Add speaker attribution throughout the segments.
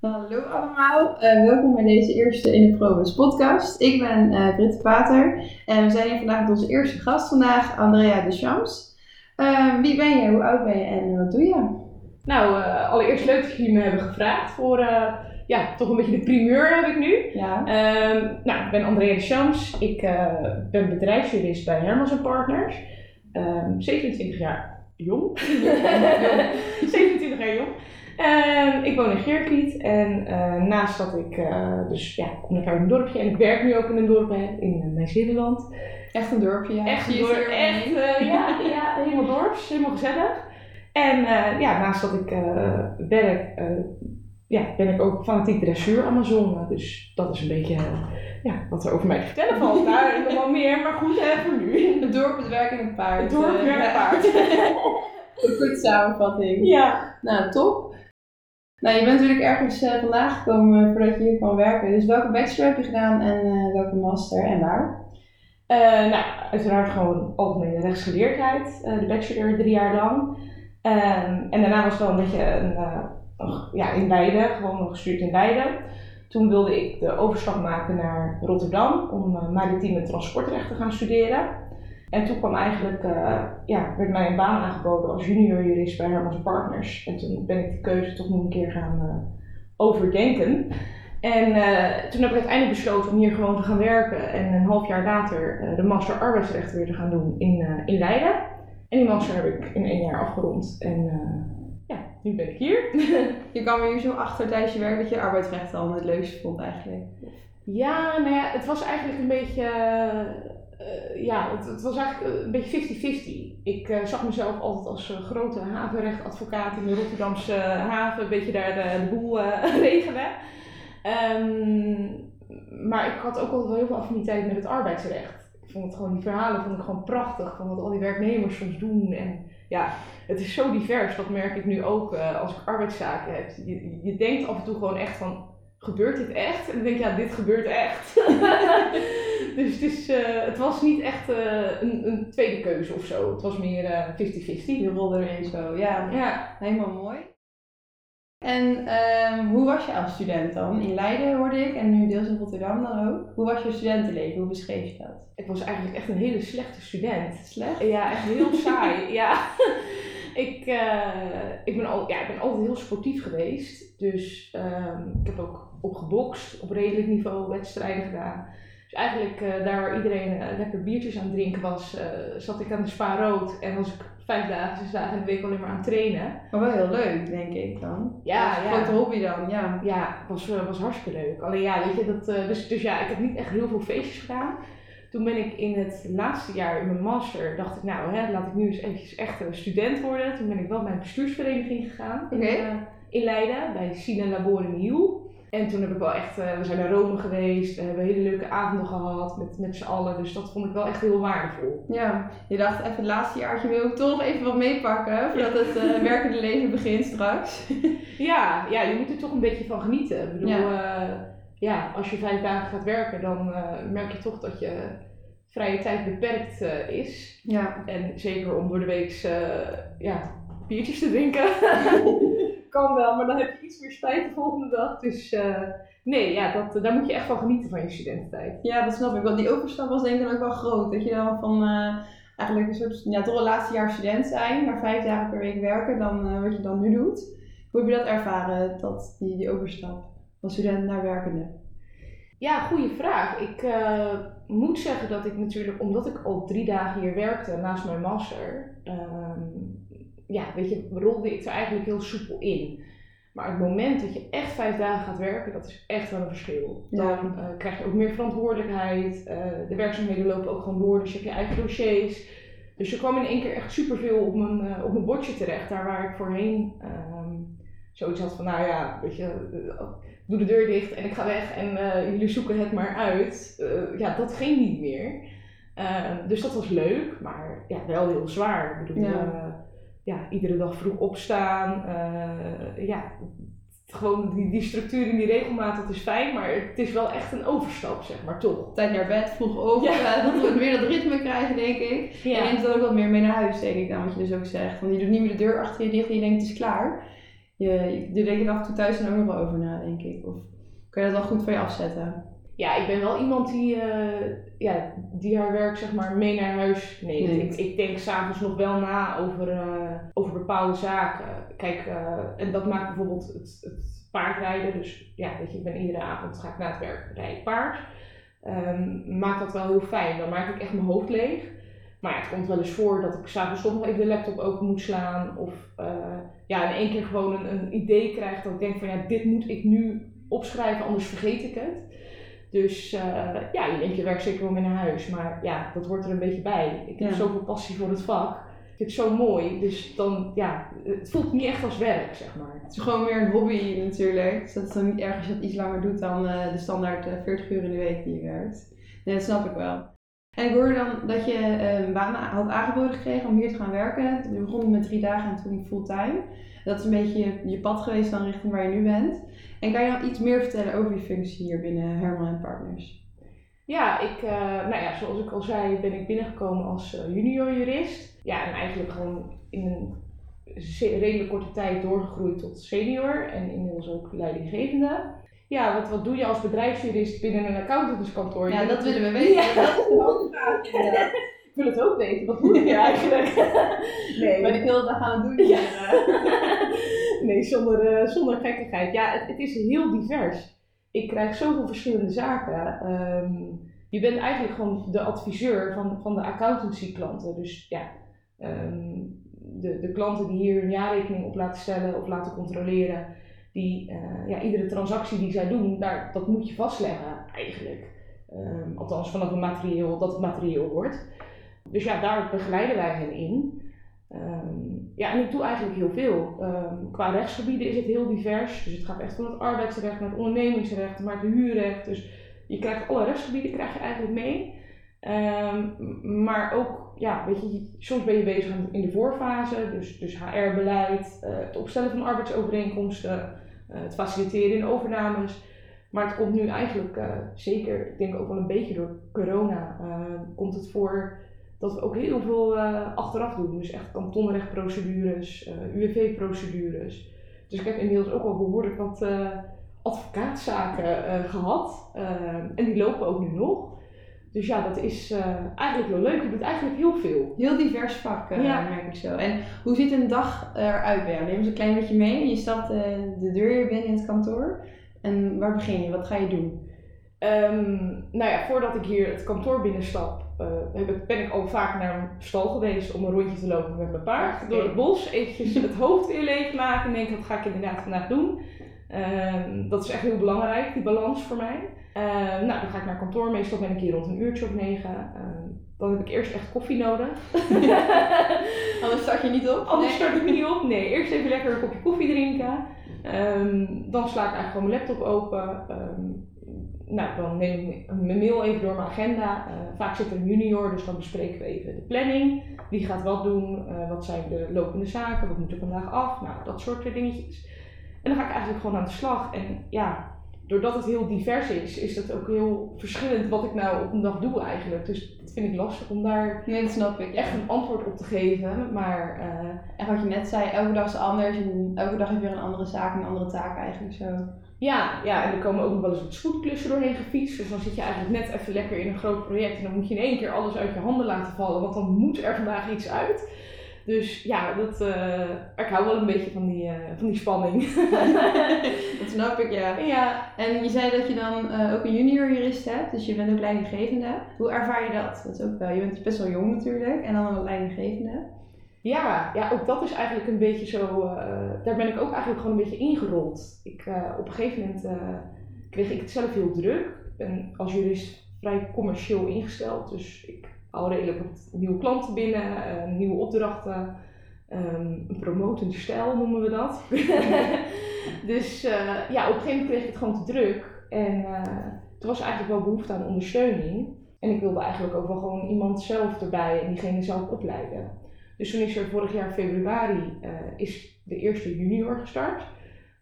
Speaker 1: Hallo allemaal, uh, welkom bij deze eerste In de Probus podcast. Ik ben uh, Britt Pater en we zijn hier vandaag met onze eerste gast vandaag, Andrea de Chams. Uh, wie ben je, hoe oud ben je en wat doe je?
Speaker 2: Nou, allereerst leuk dat jullie me hebben gevraagd voor ja, toch een beetje de primeur heb ik nu. Ja. Ehm, nou, ik ben Andrea de Chams, ik ben bedrijfsjurist bij Hermans Partners, 27 ehm, jaar jong. 27 jaar jong. Uh, ik woon in Geerkriet en uh, naast dat ik, uh, dus ja, kom ik uit een dorpje en ik werk nu ook in een dorp in uh, Nieuw-Zeeland.
Speaker 1: Echt een dorpje, ja.
Speaker 2: Echt een dorp, echt, ja, ja, helemaal dorps, helemaal gezellig. En ja, naast dat ik werk, ja, ben ik ook fanatiek dressuur Amazone. Dus dat is een beetje ja, wat er over mij te vertellen valt. Daar nog wel meer, maar goed, hè, voor nu.
Speaker 1: Het dorp, het werk en het paard.
Speaker 2: Het dorp, het het paard.
Speaker 1: Een goede samenvatting.
Speaker 2: Ja.
Speaker 1: Nou, top. Nou, je bent natuurlijk ergens uh, vandaan gekomen voordat je hier kwam werken. Dus welke bachelor heb je gedaan en uh, welke master en waar?
Speaker 2: Nou, uiteraard gewoon algemene rechtsgeleerdheid. de bachelor drie jaar lang. Ehm, en daarna was het wel een beetje ja, in Leiden, gewoon nog gestuurd in Leiden. Toen wilde ik de overstap maken naar Rotterdam om maritieme transportrecht te gaan studeren. En toen kwam eigenlijk, uh, ja, werd mij een baan aangeboden als junior jurist bij Hermans Partners. En toen ben ik de keuze toch nog een keer gaan uh, overdenken. En uh, toen heb ik uiteindelijk besloten om hier gewoon te gaan werken. En een half jaar later de master arbeidsrecht weer te gaan doen in, in Leiden. En die master heb ik in één jaar afgerond. En ja, nu ben ik hier.
Speaker 1: je kwam er hier zo achter tijdens je werk dat je arbeidsrecht al het leukste vond eigenlijk.
Speaker 2: Ja, nou ja, het was eigenlijk een beetje uh, ja, het, het, was eigenlijk een beetje 50-50. Ik uh, zag mezelf altijd als grote havenrechtadvocaat in de Rotterdamse haven, een beetje daar de, boel regelen. Um, maar ik had ook altijd wel heel veel affiniteit met het arbeidsrecht. Ik vond het gewoon, die verhalen vond ik gewoon prachtig, van wat al die werknemers soms doen. En ja, het is zo divers, dat merk ik nu ook als ik arbeidszaken heb. Je, je denkt af en toe gewoon echt van, gebeurt dit echt? En dan denk ja, dit gebeurt echt. dus het, is, uh, het was niet echt uh, een, een, tweede keuze of zo. Het was meer 50-50. Uh,
Speaker 1: Je rolde erin zo, ja. ja. Helemaal mooi. En um, hoe was je als student dan? In Leiden hoorde ik en nu deels in Rotterdam dan ook. Hoe was je studentenleven? Hoe beschreef je dat?
Speaker 2: Ik was eigenlijk echt een hele slechte student.
Speaker 1: Slecht?
Speaker 2: Ja, echt heel saai. ja. ik, uh, ik, ben al, ja, ik ben altijd heel sportief geweest. Dus um, ik heb ook op gebokst, op redelijk niveau wedstrijden gedaan. Dus eigenlijk uh, daar waar iedereen uh, lekker biertjes aan het drinken was, uh, zat ik aan de Spa Rood en was ik vijf dagen, zes dagen in de week alleen maar aan het trainen.
Speaker 1: Maar wel heel leuk, denk ik dan.
Speaker 2: Ja,
Speaker 1: ja. Grote hobby dan, ja.
Speaker 2: Ja, was, was hartstikke leuk. Alleen ja, weet je, dat, dus, dus ja, ik heb niet echt heel veel feestjes gedaan. Toen ben ik in het laatste jaar in mijn master, dacht ik nou, hè, laat ik nu eens eventjes echt een student worden. Toen ben ik wel bij een bestuursvereniging gegaan in, in Leiden, bij Sina Laboren Hiel. En toen heb ik wel echt, uh, we zijn naar Rome geweest, we hebben hele leuke avonden gehad met, met z'n allen. Dus dat vond ik wel echt heel waardevol.
Speaker 1: Ja, je dacht even het laatste jaartje wil ik toch even wat meepakken voordat het uh, werkende leven begint straks.
Speaker 2: ja, ja, je moet er toch een beetje van genieten. Ik bedoel, ja, uh, ja als je vijf dagen gaat werken, dan merk je toch dat je vrije tijd beperkt is. Ja. En zeker om door de week ja, biertjes te drinken. kan wel, maar dan heb je iets meer spijt de volgende dag. Dus uh, nee, ja, dat, daar moet je echt van genieten van je studententijd.
Speaker 1: Ja, dat snap ik. Want die overstap was denk ik ook wel groot. Dat je dan van uh, eigenlijk een soort, ja, toch een laatste jaar student zijn, maar vijf dagen per week werken, dan uh, wat je dan nu doet. Hoe heb je dat ervaren, dat, die, die overstap van student naar werkende?
Speaker 2: Ja, goede vraag. Ik moet zeggen dat ik natuurlijk, omdat ik al drie dagen hier werkte naast mijn master, ehm, ja, weet je, rolde ik er eigenlijk heel soepel in. Maar het moment dat je echt vijf dagen gaat werken, dat is echt wel een verschil. Dan eh, krijg je ook meer verantwoordelijkheid. Uh, de werkzaamheden lopen ook gewoon door, dus je hebt je eigen dossiers. Dus er kwam in één keer echt superveel op mijn, uh, op mijn bordje terecht. Daar waar ik voorheen um, zoiets had van, nou ja, weet je, doe de deur dicht en ik ga weg en jullie zoeken het maar uit. ja, dat ging niet meer. Ehm, dus dat was leuk, maar ja, wel heel zwaar. Ik bedoel, ja ja, iedere dag vroeg opstaan. Uh, ja, gewoon die, die structuur en die regelmaat, dat is fijn, maar het is wel echt een overstap, zeg maar, toch?
Speaker 1: Tijd naar bed, vroeg op, ja. dat we weer dat ritme krijgen, denk ik. Ja. En neemt er ook wat meer mee naar huis, denk ik, dan wat je dus ook zegt. Want je doet niet meer de deur achter je dicht en je denkt, het is klaar. je, je denk je af en toe thuis dan ook nog wel over na, denk ik. Of kun je dat wel goed van je afzetten?
Speaker 2: Ja, ik ben wel iemand die, uh, ja, die haar werk zeg maar mee naar huis neemt. Ik, ik, denk s'avonds nog wel na over, uh, over bepaalde zaken. Kijk, uh, en dat maakt bijvoorbeeld het, het, paardrijden. Dus ja, weet je, ik ben iedere avond ga ik naar het werk rijden paard. Um, maakt dat wel heel fijn. Dan maak ik echt mijn hoofd leeg. Maar ja, het komt wel eens voor dat ik s'avonds toch nog even de laptop open moet slaan. Of ja, in één keer gewoon een, een idee krijg dat ik denk van ja, dit moet ik nu opschrijven, anders vergeet ik het. Dus uh, ja, je neemt je werk zeker wel mee naar huis. Maar ja, dat hoort er een beetje bij. Ik heb zoveel passie voor het vak. Ik vind het zo mooi. Dus dan, ja, het voelt niet echt als werk, zeg maar.
Speaker 1: Het is gewoon meer een hobby natuurlijk. Dus dat is dan niet erg als je dat iets langer doet dan uh, de standaard uh, 40 uur in de week die je werkt. Nee, dat snap ik wel. En ik hoorde dan dat je een baan had aangeboden gekregen om hier te gaan werken. Je begon met drie dagen en toen fulltime. Dat is een beetje je, pad geweest dan richting waar je nu bent. En kan je nog iets meer vertellen over je functie hier binnen Herman Partners?
Speaker 2: Ja, ik, uh, nou ja, zoals ik al zei, ben ik binnengekomen als uh, junior jurist. Ja, en eigenlijk gewoon in een redelijk korte tijd doorgegroeid tot senior en inmiddels ook leidinggevende. Ja, wat, wat doe je als bedrijfsjurist binnen een accountantskantoor?
Speaker 1: Ja, dat willen we weten. Ja.
Speaker 2: Dat is een Ik wil het ook weten, wat doe je eigenlijk?
Speaker 1: nee. Maar ik wil dat gaan doen. Ja.
Speaker 2: nee, zonder, uh, zonder gekkigheid. Ja, het, het, is heel divers. Ik krijg zoveel verschillende zaken. Um, je bent eigenlijk gewoon de adviseur van, van de accountancy klanten. Dus ja, um, de, de klanten die hier een jaarrekening op laten stellen of laten controleren. Die, uh, ja, iedere transactie die zij doen, daar, dat moet je vastleggen eigenlijk. Um, althans vanaf het materieel, dat het materieel wordt. Dus ja, daar begeleiden wij hen in. Um, ja, en ik doe eigenlijk heel veel. Um, qua rechtsgebieden is het heel divers. Dus het gaat echt van het arbeidsrecht naar het ondernemingsrecht, maar het huurrecht. Dus je krijgt alle rechtsgebieden krijg je eigenlijk mee. Maar ook, ja, weet je, soms ben je bezig in de voorfase, dus, dus HR-beleid, uh, het opstellen van arbeidsovereenkomsten, het faciliteren in overnames. Maar het komt nu eigenlijk uh, zeker, ik denk ook wel een beetje door corona, komt het voor dat we ook heel veel achteraf doen. Dus echt kantonrechtprocedures, UWV-procedures. Dus ik heb inmiddels ook al behoorlijk wat advocaatzaken gehad. en die lopen ook nu nog. Dus ja, dat is eigenlijk wel leuk. Je doet eigenlijk heel veel.
Speaker 1: Heel divers vak, ja. merk ik zo. En hoe ziet een dag eruit bij jou? Neem eens een klein beetje mee. Je stapt de deur binnen in het kantoor. En waar begin je? Wat ga je doen?
Speaker 2: Um, nou ja, voordat ik hier het kantoor binnenstap, uh, ben ik al vaak naar een stal geweest om een rondje te lopen met mijn paard. Okay. Door het bos, eventjes het hoofd weer leegmaken en denk dat ga ik inderdaad vandaag doen. Um, dat is echt heel belangrijk, die balans voor mij. Um, nou, dan ga ik naar kantoor, meestal ben ik hier rond een uurtje of negen. dan heb ik eerst echt koffie nodig.
Speaker 1: Anders start je niet op?
Speaker 2: Anders start ik niet op, nee. Eerst even lekker een kopje koffie drinken. dan sla ik eigenlijk gewoon mijn laptop open nou, dan neem ik mijn mail even door mijn agenda. Uh, vaak zit er een junior, dus dan bespreken we even de planning. Wie gaat wat doen? Uh, wat zijn de lopende zaken? Wat moet er vandaag af? Nou, dat soort dingetjes. En dan ga ik eigenlijk gewoon aan de slag. En ja, doordat het heel divers is, is het ook heel verschillend wat ik nou op een dag doe eigenlijk. Dus dat vind ik lastig om daar
Speaker 1: nee, dat snap ik,
Speaker 2: echt een antwoord op te geven. Maar, uh,
Speaker 1: en wat je net zei, elke dag is anders. En elke dag heb je weer een andere zaak, een andere taak eigenlijk zo.
Speaker 2: Ja, ja, en er komen ook nog wel eens wat spoedklussen doorheen gefietst. Dus dan zit je eigenlijk net even lekker in een groot project. En dan moet je in één keer alles uit je handen laten vallen. Want dan moet er vandaag iets uit. Dus ja, dat, uh, ik hou wel een beetje van die, uh, van die spanning.
Speaker 1: dat snap ik, ja.
Speaker 2: ja.
Speaker 1: En je zei dat je dan uh, ook een junior jurist hebt. Dus je bent ook leidinggevende. Hoe ervaar je dat? Dat is ook wel, je bent best wel jong natuurlijk. En dan een leidinggevende.
Speaker 2: Ja, ja, ook dat is eigenlijk een beetje zo. Daar ben ik ook eigenlijk gewoon een beetje ingerold. Ik, op een gegeven moment kreeg ik het zelf heel druk. Ik ben als jurist vrij commercieel ingesteld. Dus ik hou redelijk wat nieuwe klanten binnen, nieuwe opdrachten. Um, een promotende stijl noemen we dat. dus ja, op een gegeven moment kreeg ik het gewoon te druk. En toen was eigenlijk wel behoefte aan ondersteuning. En ik wilde eigenlijk ook wel gewoon iemand zelf erbij en diegene zelf opleiden. Dus toen is er vorig jaar februari is de eerste junior gestart.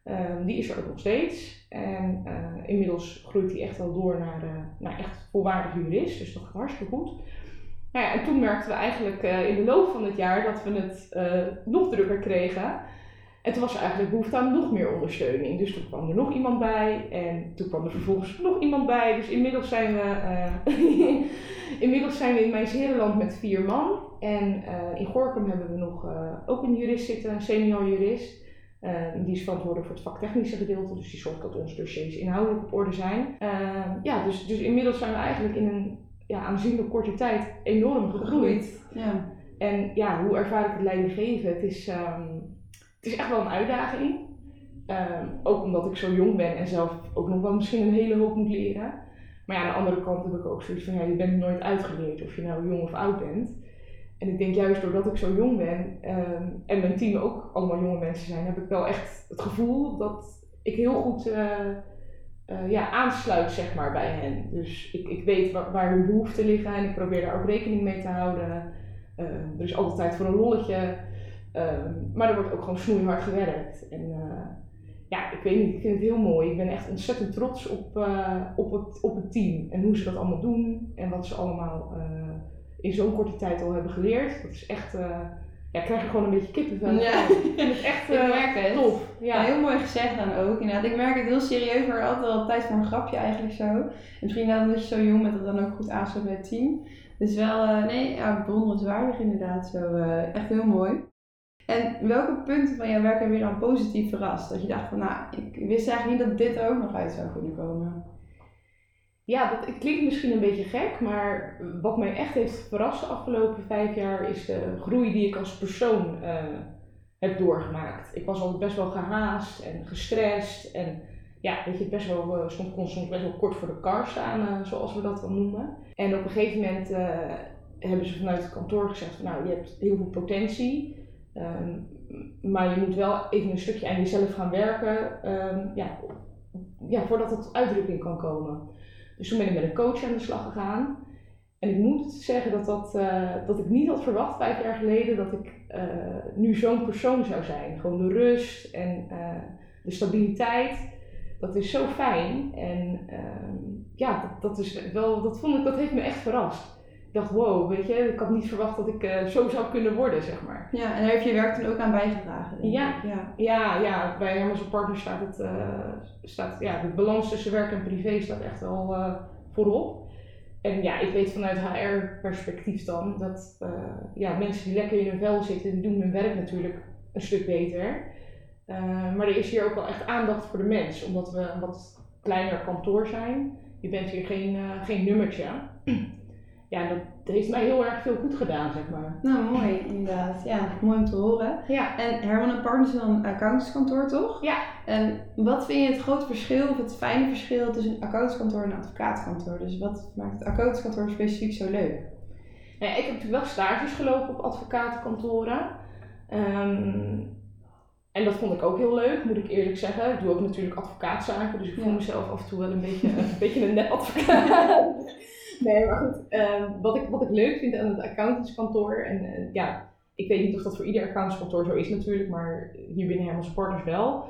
Speaker 2: Um, die is er ook nog steeds. En uh, inmiddels groeit hij echt wel door naar, uh, naar echt volwaardig jurist. Dus dat gaat hartstikke goed. Nou en toen merkten we eigenlijk in de loop van het jaar dat we het nog drukker kregen. En toen was eigenlijk behoefte aan nog meer ondersteuning. Dus toen kwam er nog iemand bij en toen kwam er vervolgens nog iemand bij. Dus inmiddels zijn we, uh, inmiddels zijn we in mijn Zerenland met vier man. En in Gorkum hebben we nog ook een jurist zitten, een senior jurist. die is verantwoordelijk voor het vaktechnische gedeelte, dus die zorgt dat onze dossiers inhoudelijk op orde zijn. ja, dus, dus inmiddels zijn we eigenlijk in een ja, aanzienlijk korte tijd enorm gegroeid. Ja. En ja, hoe ervaar ik het leiding geven? Het is, um, het is echt wel een uitdaging. Um, ook omdat ik zo jong ben en zelf ook nog wel misschien een hele hoop moet leren. Maar ja, aan de andere kant heb ik ook zoiets van, ja, je bent nooit uitgeleerd of je nou jong of oud bent. En ik denk juist doordat ik zo jong ben um, en mijn team ook allemaal jonge mensen zijn, heb ik wel echt het gevoel dat ik heel goed uh, uh, ja, aansluit zeg maar, bij hen. Dus ik, ik weet waar, hun behoeften liggen en ik probeer daar ook rekening mee te houden. Uh, er is altijd tijd voor een lolletje. Ehm, maar er wordt ook gewoon snoeihard gewerkt. En uh, ja, ik weet niet, ik vind het heel mooi. Ik ben echt ontzettend trots op, op, het, op het team en hoe ze dat allemaal doen en wat ze allemaal in zo'n korte tijd al hebben geleerd. Dat is echt, ja, krijg er gewoon een beetje kippenvel
Speaker 1: ja.
Speaker 2: Ik vind het echt ik merk het. tof.
Speaker 1: Ja. heel mooi gezegd dan ook. Inderdaad, ik merk het heel serieus, maar altijd wel tijd voor een grapje eigenlijk zo. En misschien dat omdat je zo jong bent, dat dan ook goed aansluit bij het team. Dus wel, nee, ja, bewonderenswaardig inderdaad. Zo, echt heel mooi. En welke punten van jouw werk hebben je dan positief verrast? Dat je dacht van, nou, ik wist eigenlijk niet dat dit er ook nog uit zou kunnen komen.
Speaker 2: Ja, dat klinkt misschien een beetje gek, maar wat mij echt heeft verrast de afgelopen vijf jaar is de groei die ik als persoon uh, heb doorgemaakt. Ik was altijd best wel gehaast en gestrest en ja, weet je, best wel, uh, stond, kon soms best wel kort voor de kar staan, zoals we dat dan noemen. En op een gegeven moment hebben ze vanuit het kantoor gezegd nou, je hebt heel veel potentie. Um, maar je moet wel even een stukje aan jezelf gaan werken um, ja, ja, voordat het uitdrukking kan komen. Dus toen ben ik met een coach aan de slag gegaan. En ik moet zeggen dat, dat, uh, dat ik niet had verwacht vijf jaar geleden dat ik uh, nu zo'n persoon zou zijn. Gewoon de rust en uh, de stabiliteit. Dat is zo fijn. En ja, dat, dat, is wel, dat, vond ik, dat heeft me echt verrast dacht, wow, weet je, ik had niet verwacht dat ik uh, zo zou kunnen worden, zeg maar.
Speaker 1: Ja, en daar heeft je werk toen ook aan bijgedragen, denk
Speaker 2: ja, ik. Ja. ja, ja, bij Hermes Partners staat het, uh, staat, ja, de balans tussen werk en privé staat echt wel uh, voorop. En ja, ik weet vanuit HR-perspectief dan dat ja, mensen die lekker in hun vel zitten, die doen hun werk natuurlijk een stuk beter. maar er is hier ook wel echt aandacht voor de mens, omdat we een wat kleiner kantoor zijn. Je bent hier geen, geen nummertje ja, dat heeft mij heel erg veel goed gedaan, zeg maar.
Speaker 1: Nou, mooi, inderdaad. Ja, mooi om te horen. Ja. En Herman Partners is dan een accountantskantoor, toch?
Speaker 2: Ja.
Speaker 1: En wat vind je het grote verschil, of het fijne verschil tussen een accountantskantoor en een advocaatkantoor? Dus wat maakt het accountantskantoor specifiek zo leuk?
Speaker 2: Ja, ik heb natuurlijk wel stages gelopen op advocatenkantoren. Um, en dat vond ik ook heel leuk, moet ik eerlijk zeggen. Ik doe ook natuurlijk advocaatzaken, dus ik voel mezelf af en toe wel een beetje, een, beetje een net advocaat. Nee, maar goed. Uh, wat, ik, wat ik leuk vind aan het accountantskantoor, en uh, ja, ik weet niet of dat voor ieder accountantskantoor zo is natuurlijk, maar hier binnen Hermans Partners wel,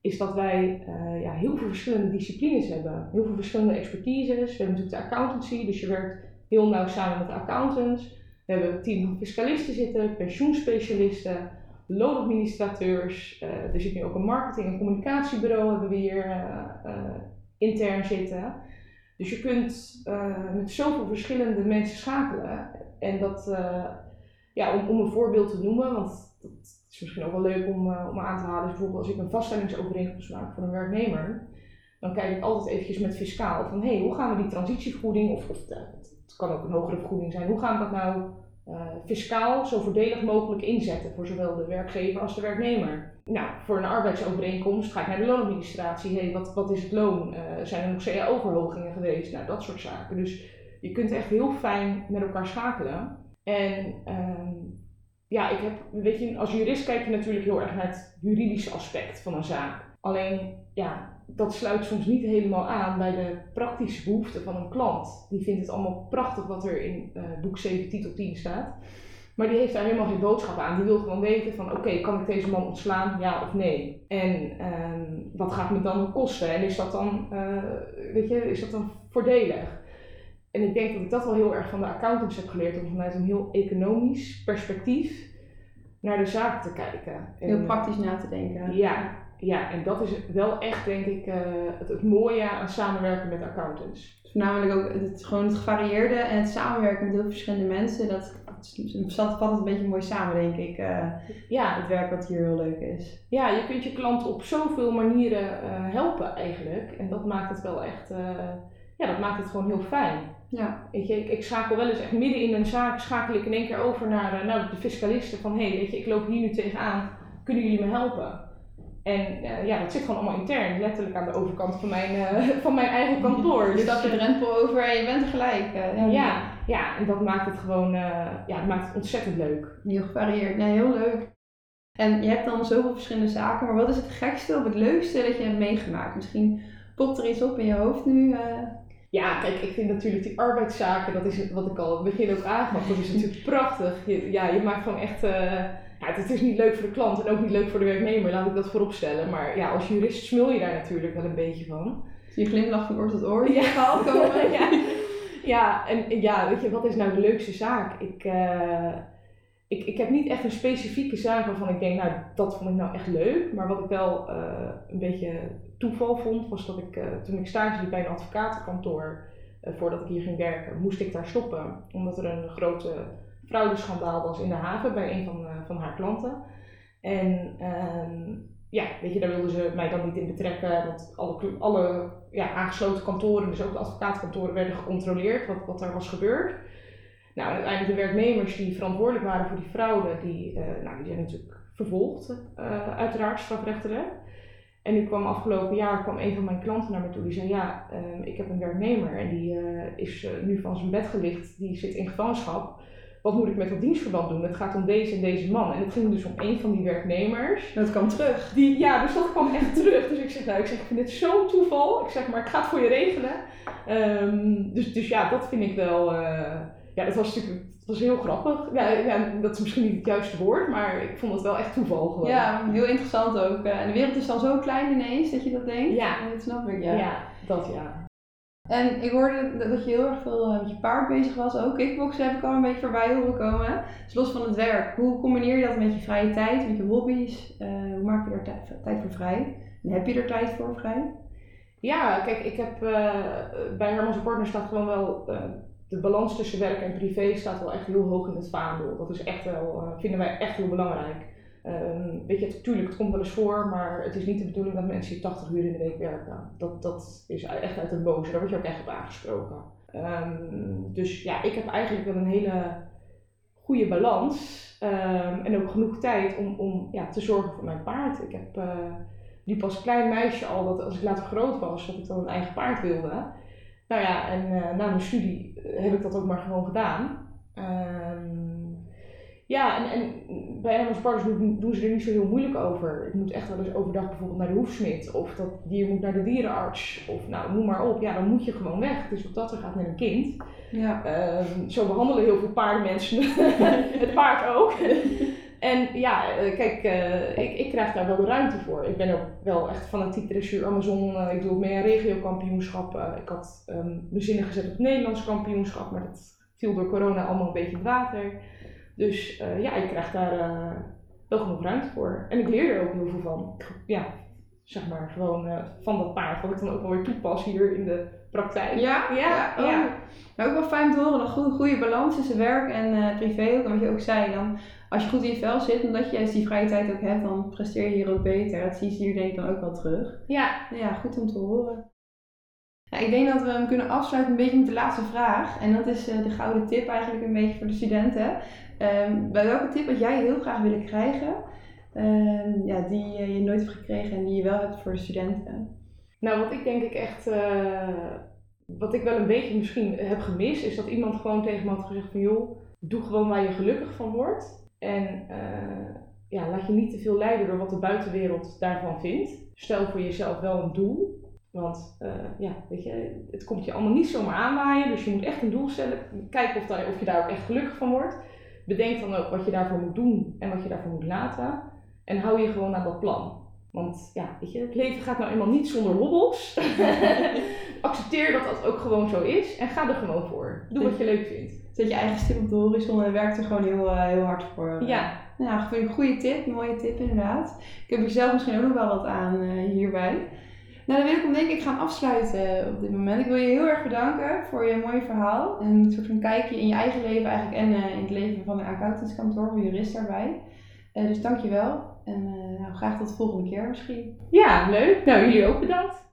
Speaker 2: is dat wij uh, ja, heel veel verschillende disciplines hebben. Heel veel verschillende expertises. We hebben natuurlijk de accountancy, dus je werkt heel nauw samen met de accountants. We hebben een team van fiscalisten zitten, pensioenspecialisten, loonadministrateurs. er zit nu ook een marketing- en communicatiebureau hebben we hier intern zitten. Dus je kunt uh, met zoveel verschillende mensen schakelen. En dat, uh, ja, om, om een voorbeeld te noemen, want dat is misschien ook wel leuk om, uh, om aan te halen. Dus bijvoorbeeld als ik een vaststellingsovereenkomst maak voor een werknemer, dan kijk ik altijd eventjes met fiscaal van hey, hoe gaan we die transitievergoeding, of, of het kan ook een hogere vergoeding zijn, hoe gaan we dat nou fiscaal zo voordelig mogelijk inzetten voor zowel de werkgever als de werknemer? nou, voor een arbeidsovereenkomst ga ik naar de loonadministratie. hey, wat, wat is het loon? Uh, zijn er nog CAO-verhogingen geweest? Nou, dat soort zaken. Dus je kunt echt heel fijn met elkaar schakelen. En um, ja, ik heb, weet je, als jurist kijk je natuurlijk heel erg naar het juridische aspect van een zaak. Alleen, ja, dat sluit soms niet helemaal aan bij de praktische behoeften van een klant. Die vindt het allemaal prachtig wat er in uh, boek 7 titel 10 staat. Maar die heeft daar helemaal geen boodschap aan. Die wil gewoon weten van oké, kan ik deze man ontslaan, ja of nee? En um, wat gaat me dan kosten? En is dat dan, uh, weet je, is dat dan voordelig? En ik denk dat ik dat wel heel erg van de accountants heb geleerd, om vanuit een heel economisch perspectief naar de zaak te kijken.
Speaker 1: Heel praktisch na te denken.
Speaker 2: Ja, ja, en dat is wel echt, denk ik, eh, het, het mooie aan samenwerken met accountants.
Speaker 1: Voornamelijk ook het, gewoon het gevarieerde en het samenwerken met heel verschillende mensen. Dat, dat vat het een beetje mooi samen, denk ik. eh,
Speaker 2: Ja,
Speaker 1: het werk wat hier heel leuk is.
Speaker 2: ja, je kunt je klant op zoveel manieren eh, helpen eigenlijk. En dat maakt het wel echt, ja, dat maakt het gewoon heel fijn.
Speaker 1: Ja,
Speaker 2: Weet je, ik, ik schakel wel eens echt midden in een zaak, schakel ik in één keer over naar, naar de fiscalisten van, hé, hey, weet je, ik loop hier nu tegenaan, kunnen jullie me helpen? En eh, ja, dat zit gewoon allemaal intern, letterlijk aan de overkant van mijn, eh, van mijn eigen kantoor.
Speaker 1: je
Speaker 2: Dus,
Speaker 1: stapt de
Speaker 2: eh,
Speaker 1: drempel over en je bent er gelijk.
Speaker 2: ja, ja, en dat maakt het gewoon, ja, het maakt het ontzettend leuk.
Speaker 1: Heel gevarieerd. Nee, heel leuk. En je hebt dan zoveel verschillende zaken, maar wat is het gekste of het leukste dat je hebt meegemaakt? Misschien popt er iets op in je hoofd nu.
Speaker 2: Ja, kijk, ik vind natuurlijk die arbeidszaken, dat is wat ik al in het begin ook aangaf, dat is natuurlijk prachtig. Je, ja, je maakt gewoon echt, ja, het, is niet leuk voor de klant en ook niet leuk voor de werknemer, laat ik dat voorop stellen. Maar ja, als jurist smul je daar natuurlijk wel een beetje van.
Speaker 1: Zie je glimlach van oor tot oor
Speaker 2: Ja.
Speaker 1: komen.
Speaker 2: ja. ja, en ja, weet je, wat is nou de leukste zaak? Ik, eh, ik, ik heb niet echt een specifieke zaak waarvan ik denk, nou, dat vond ik nou echt leuk. Maar wat ik wel eh, een beetje toeval vond, was dat ik, eh, toen ik stage liep bij een advocatenkantoor, voordat ik hier ging werken, moest ik daar stoppen. Omdat er een grote fraudeschandaal was in de haven bij een van, eh, van haar klanten. En ehm, ja, weet je, daar wilden ze mij dan niet in betrekken, want alle, alle ja, aangesloten kantoren, dus ook de advocaatkantoren, werden gecontroleerd wat, wat er was gebeurd. Nou, uiteindelijk de werknemers die verantwoordelijk waren voor die fraude, die, eh, nou, die zijn natuurlijk vervolgd, eh, uiteraard strafrechtelijk. En nu kwam afgelopen jaar kwam een van mijn klanten naar me toe, die zei ja, ehm, ik heb een werknemer en die is nu van zijn bed gelicht, die zit in gevangenschap. Wat moet ik met dat dienstverband doen? Het gaat om deze en deze man. En het ging dus om een van die werknemers.
Speaker 1: Dat kwam terug.
Speaker 2: Die, ja, dus dat kwam echt terug. Dus ik zeg, nou, ik zeg, ik vind dit zo'n toeval. Ik zeg, maar ik ga het voor je regelen. Ehm, dus, dus ja, dat vind ik wel, eh, ja, dat was natuurlijk, dat was heel grappig. Ja, ja, dat is misschien niet het juiste woord, maar ik vond het wel echt toeval gewoon.
Speaker 1: Ja, heel interessant ook. eh, En de wereld is dan zo klein ineens dat je dat denkt.
Speaker 2: Ja.
Speaker 1: En Dat snap ik,
Speaker 2: ja.
Speaker 1: ja.
Speaker 2: dat ja.
Speaker 1: En ik hoorde dat- je heel erg veel eh, met je paard bezig was. Ook kickboksen heb ik al een beetje voorbij horen komen. Dus los van het werk, hoe combineer je dat met je vrije tijd, met je hobby's? Eh, hoe maak je tij- tijd voor vrij? En heb je er tijd voor vrij?
Speaker 2: Ja, kijk, ik heb eh, bij Hermans Partner staat gewoon wel de balans tussen werk en privé staat wel echt heel hoog in het vaandel. Dat is echt wel, vinden wij echt heel belangrijk. Ehm, weet je, natuurlijk, het komt wel eens voor, maar het is niet de bedoeling dat mensen hier 80 uur in de week werken. Dat, dat is echt uit het boze, daar word je ook echt op aangesproken. Ehm, dus ja, ik heb eigenlijk wel een hele goede balans ehm, en ook genoeg tijd om, om ja, te zorgen voor mijn paard. Ik heb eh, liep als klein meisje al dat als ik later groot was, dat ik dan een eigen paard wilde. Nou ja, en eh, na mijn studie heb ik dat ook maar gewoon gedaan. Ja, en, en bij Animals Partners doen, doen ze er niet zo heel moeilijk over. Ik moet echt wel eens overdag bijvoorbeeld naar de hoefsmid, of dat dier moet naar de dierenarts, of nou, noem maar op. Ja, dan moet je gewoon weg. Het is wat dat er gaat met een kind.
Speaker 1: Ja.
Speaker 2: Ehm, zo behandelen heel veel paardenmensen het paard ook. En ja, eh, kijk, eh, ik, ik krijg daar wel de ruimte voor. Ik ben ook wel echt fanatiek dressuur Amazon. Eh, ik doe ook mee aan regiokampioenschap. Eh, ik had ehm, mijn zinnen gezet op het Nederlands kampioenschap, maar dat viel door corona allemaal een beetje in het water. Dus eh, ja, ik krijg daar eh, wel genoeg ruimte voor. En ik leer er ook heel veel van. Ja, zeg maar gewoon eh, van dat paard, wat ik dan ook wel weer toepas hier in de praktijk.
Speaker 1: Ja?
Speaker 2: Ja,
Speaker 1: Oh.
Speaker 2: ja.
Speaker 1: Maar ook wel fijn te horen, een goede, goede balans tussen werk en privé. Ook wat je ook zei, dan, als je goed in je vel zit, omdat je juist die vrije tijd ook hebt, dan presteer je hier ook beter. Dat zie je hier denk ik dan ook wel terug.
Speaker 2: ja.
Speaker 1: Nou Ja, goed om te horen. Ja, ik denk dat we hem kunnen afsluiten een beetje met de laatste vraag. En dat is eh, de gouden tip eigenlijk een beetje voor de studenten. Ehm, bij welke tip had jij heel graag willen krijgen, ehm, ja, die eh, je nooit hebt gekregen en die je wel hebt voor de studenten?
Speaker 2: Nou, wat ik denk ik echt, eh, wat ik wel een beetje misschien heb gemist, is dat iemand gewoon tegen me had gezegd van joh, doe gewoon waar je gelukkig van wordt. En ja, laat je niet te veel leiden door wat de buitenwereld daarvan vindt. Stel voor jezelf wel een doel. Want eh, ja, weet je, het komt je allemaal niet zomaar aanwaaien. Dus je moet echt een doel stellen. Kijken of, daar, of je daar ook echt gelukkig van wordt. Bedenk dan ook wat je daarvoor moet doen en wat je daarvoor moet laten. En hou je gewoon aan dat plan. Want ja, weet je, het leven gaat nou eenmaal niet zonder hobbels. Accepteer dat dat ook gewoon zo is en ga er gewoon voor. Doe wat je leuk vindt.
Speaker 1: Zet je eigen stip op de horizon en werk er gewoon heel, eh, heel hard voor.
Speaker 2: Ja,
Speaker 1: Nou vind ik een goede tip, een mooie tip inderdaad. Ik heb er zelf misschien ook nog wel wat aan eh, hierbij. Nou, dan wil ik hem denk ik gaan afsluiten op dit moment. Ik wil je heel erg bedanken voor je mooie verhaal. En een soort van kijkje in je eigen leven eigenlijk en eh, in het leven van de accountantskantoor, van jurist daarbij. Uh, dus dankjewel en nou, graag tot de volgende keer misschien.
Speaker 2: Ja, leuk. Nou, jullie ook bedankt.